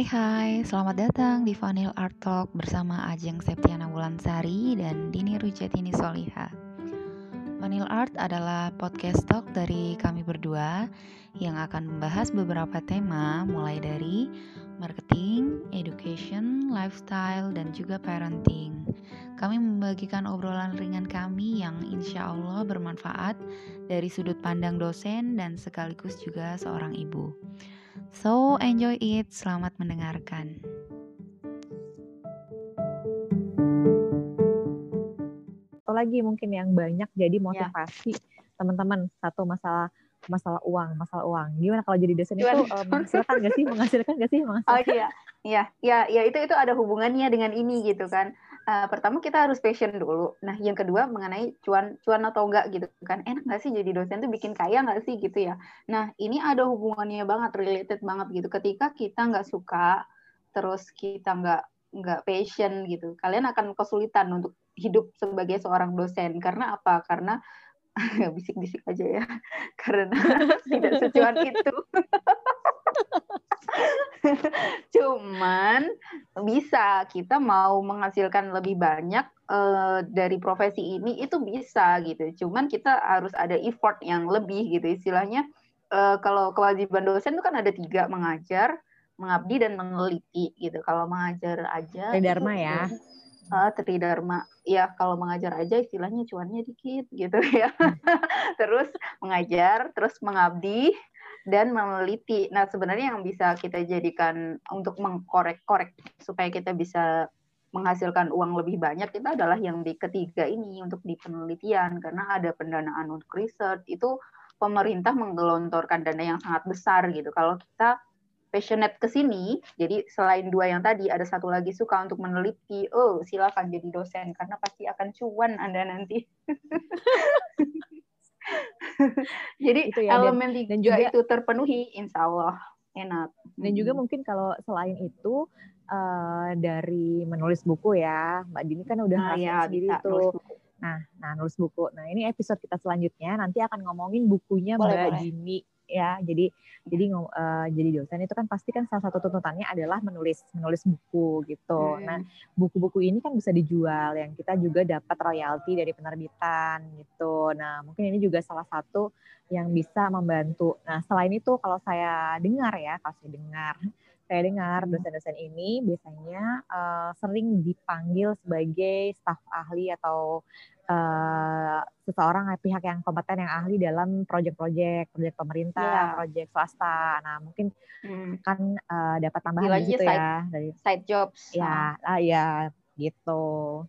Hai hai, selamat datang di Vanil Art Talk bersama Ajeng Septiana Wulansari dan Dini Rujatini Soliha. Vanil Art adalah podcast talk dari kami berdua yang akan membahas beberapa tema mulai dari marketing, education, lifestyle, dan juga parenting. Kami membagikan obrolan ringan kami yang insya Allah bermanfaat dari sudut pandang dosen dan sekaligus juga seorang ibu. So, enjoy it. Selamat mendengarkan. Atau lagi mungkin yang banyak jadi ya. motivasi teman-teman satu masalah masalah uang, masalah uang. Gimana kalau jadi dosen itu uh, menghasilkan nggak sih? Menghasilkan nggak sih? Menghasilkan. Oh iya, iya, ya, ya itu itu ada hubungannya dengan ini gitu kan uh, pertama kita harus passion dulu. Nah, yang kedua mengenai cuan cuan atau enggak gitu kan. Enak nggak sih jadi dosen tuh bikin kaya nggak sih gitu ya. Nah, ini ada hubungannya banget, related banget gitu. Ketika kita nggak suka, terus kita nggak nggak passion gitu, kalian akan kesulitan untuk hidup sebagai seorang dosen. Karena apa? Karena bisik-bisik aja ya. Karena tidak secuan itu. Cuman bisa kita mau menghasilkan lebih banyak uh, dari profesi ini itu bisa gitu. Cuman kita harus ada effort yang lebih gitu istilahnya. Uh, kalau kewajiban dosen itu kan ada tiga mengajar, mengabdi dan meneliti gitu. Kalau mengajar aja. Tridharma ya. Uh, tridharma ya kalau mengajar aja istilahnya cuannya dikit gitu ya. terus mengajar, terus mengabdi, dan meneliti. Nah, sebenarnya yang bisa kita jadikan untuk mengkorek-korek supaya kita bisa menghasilkan uang lebih banyak itu adalah yang di ketiga ini untuk di penelitian karena ada pendanaan untuk research itu pemerintah menggelontorkan dana yang sangat besar gitu. Kalau kita passionate ke sini, jadi selain dua yang tadi ada satu lagi suka untuk meneliti, oh silakan jadi dosen karena pasti akan cuan Anda nanti. Jadi itu ya, elemen dan, tiga dan juga, itu terpenuhi, insya Allah enak. Dan juga mungkin kalau selain itu uh, dari menulis buku ya, Mbak Dini kan udah nah, ya, sendiri bisa, tuh. Nah, nah nulis buku. Nah ini episode kita selanjutnya nanti akan ngomongin bukunya boleh, Mbak boleh. Dini ya. Jadi jadi uh, jadi dosen itu kan pasti kan salah satu tuntutannya adalah menulis menulis buku gitu. Hmm. Nah, buku-buku ini kan bisa dijual yang kita juga dapat royalti dari penerbitan gitu. Nah, mungkin ini juga salah satu yang bisa membantu. Nah, selain itu kalau saya dengar ya, kalau saya dengar saya dengar dosen-dosen ini biasanya uh, sering dipanggil sebagai staf ahli atau uh, seseorang pihak yang kompeten yang ahli dalam proyek-proyek, proyek pemerintah, yeah. proyek swasta. Nah, mungkin hmm. kan uh, dapat tambahan di situ ya dari side jobs. Ya, ah ya gitu.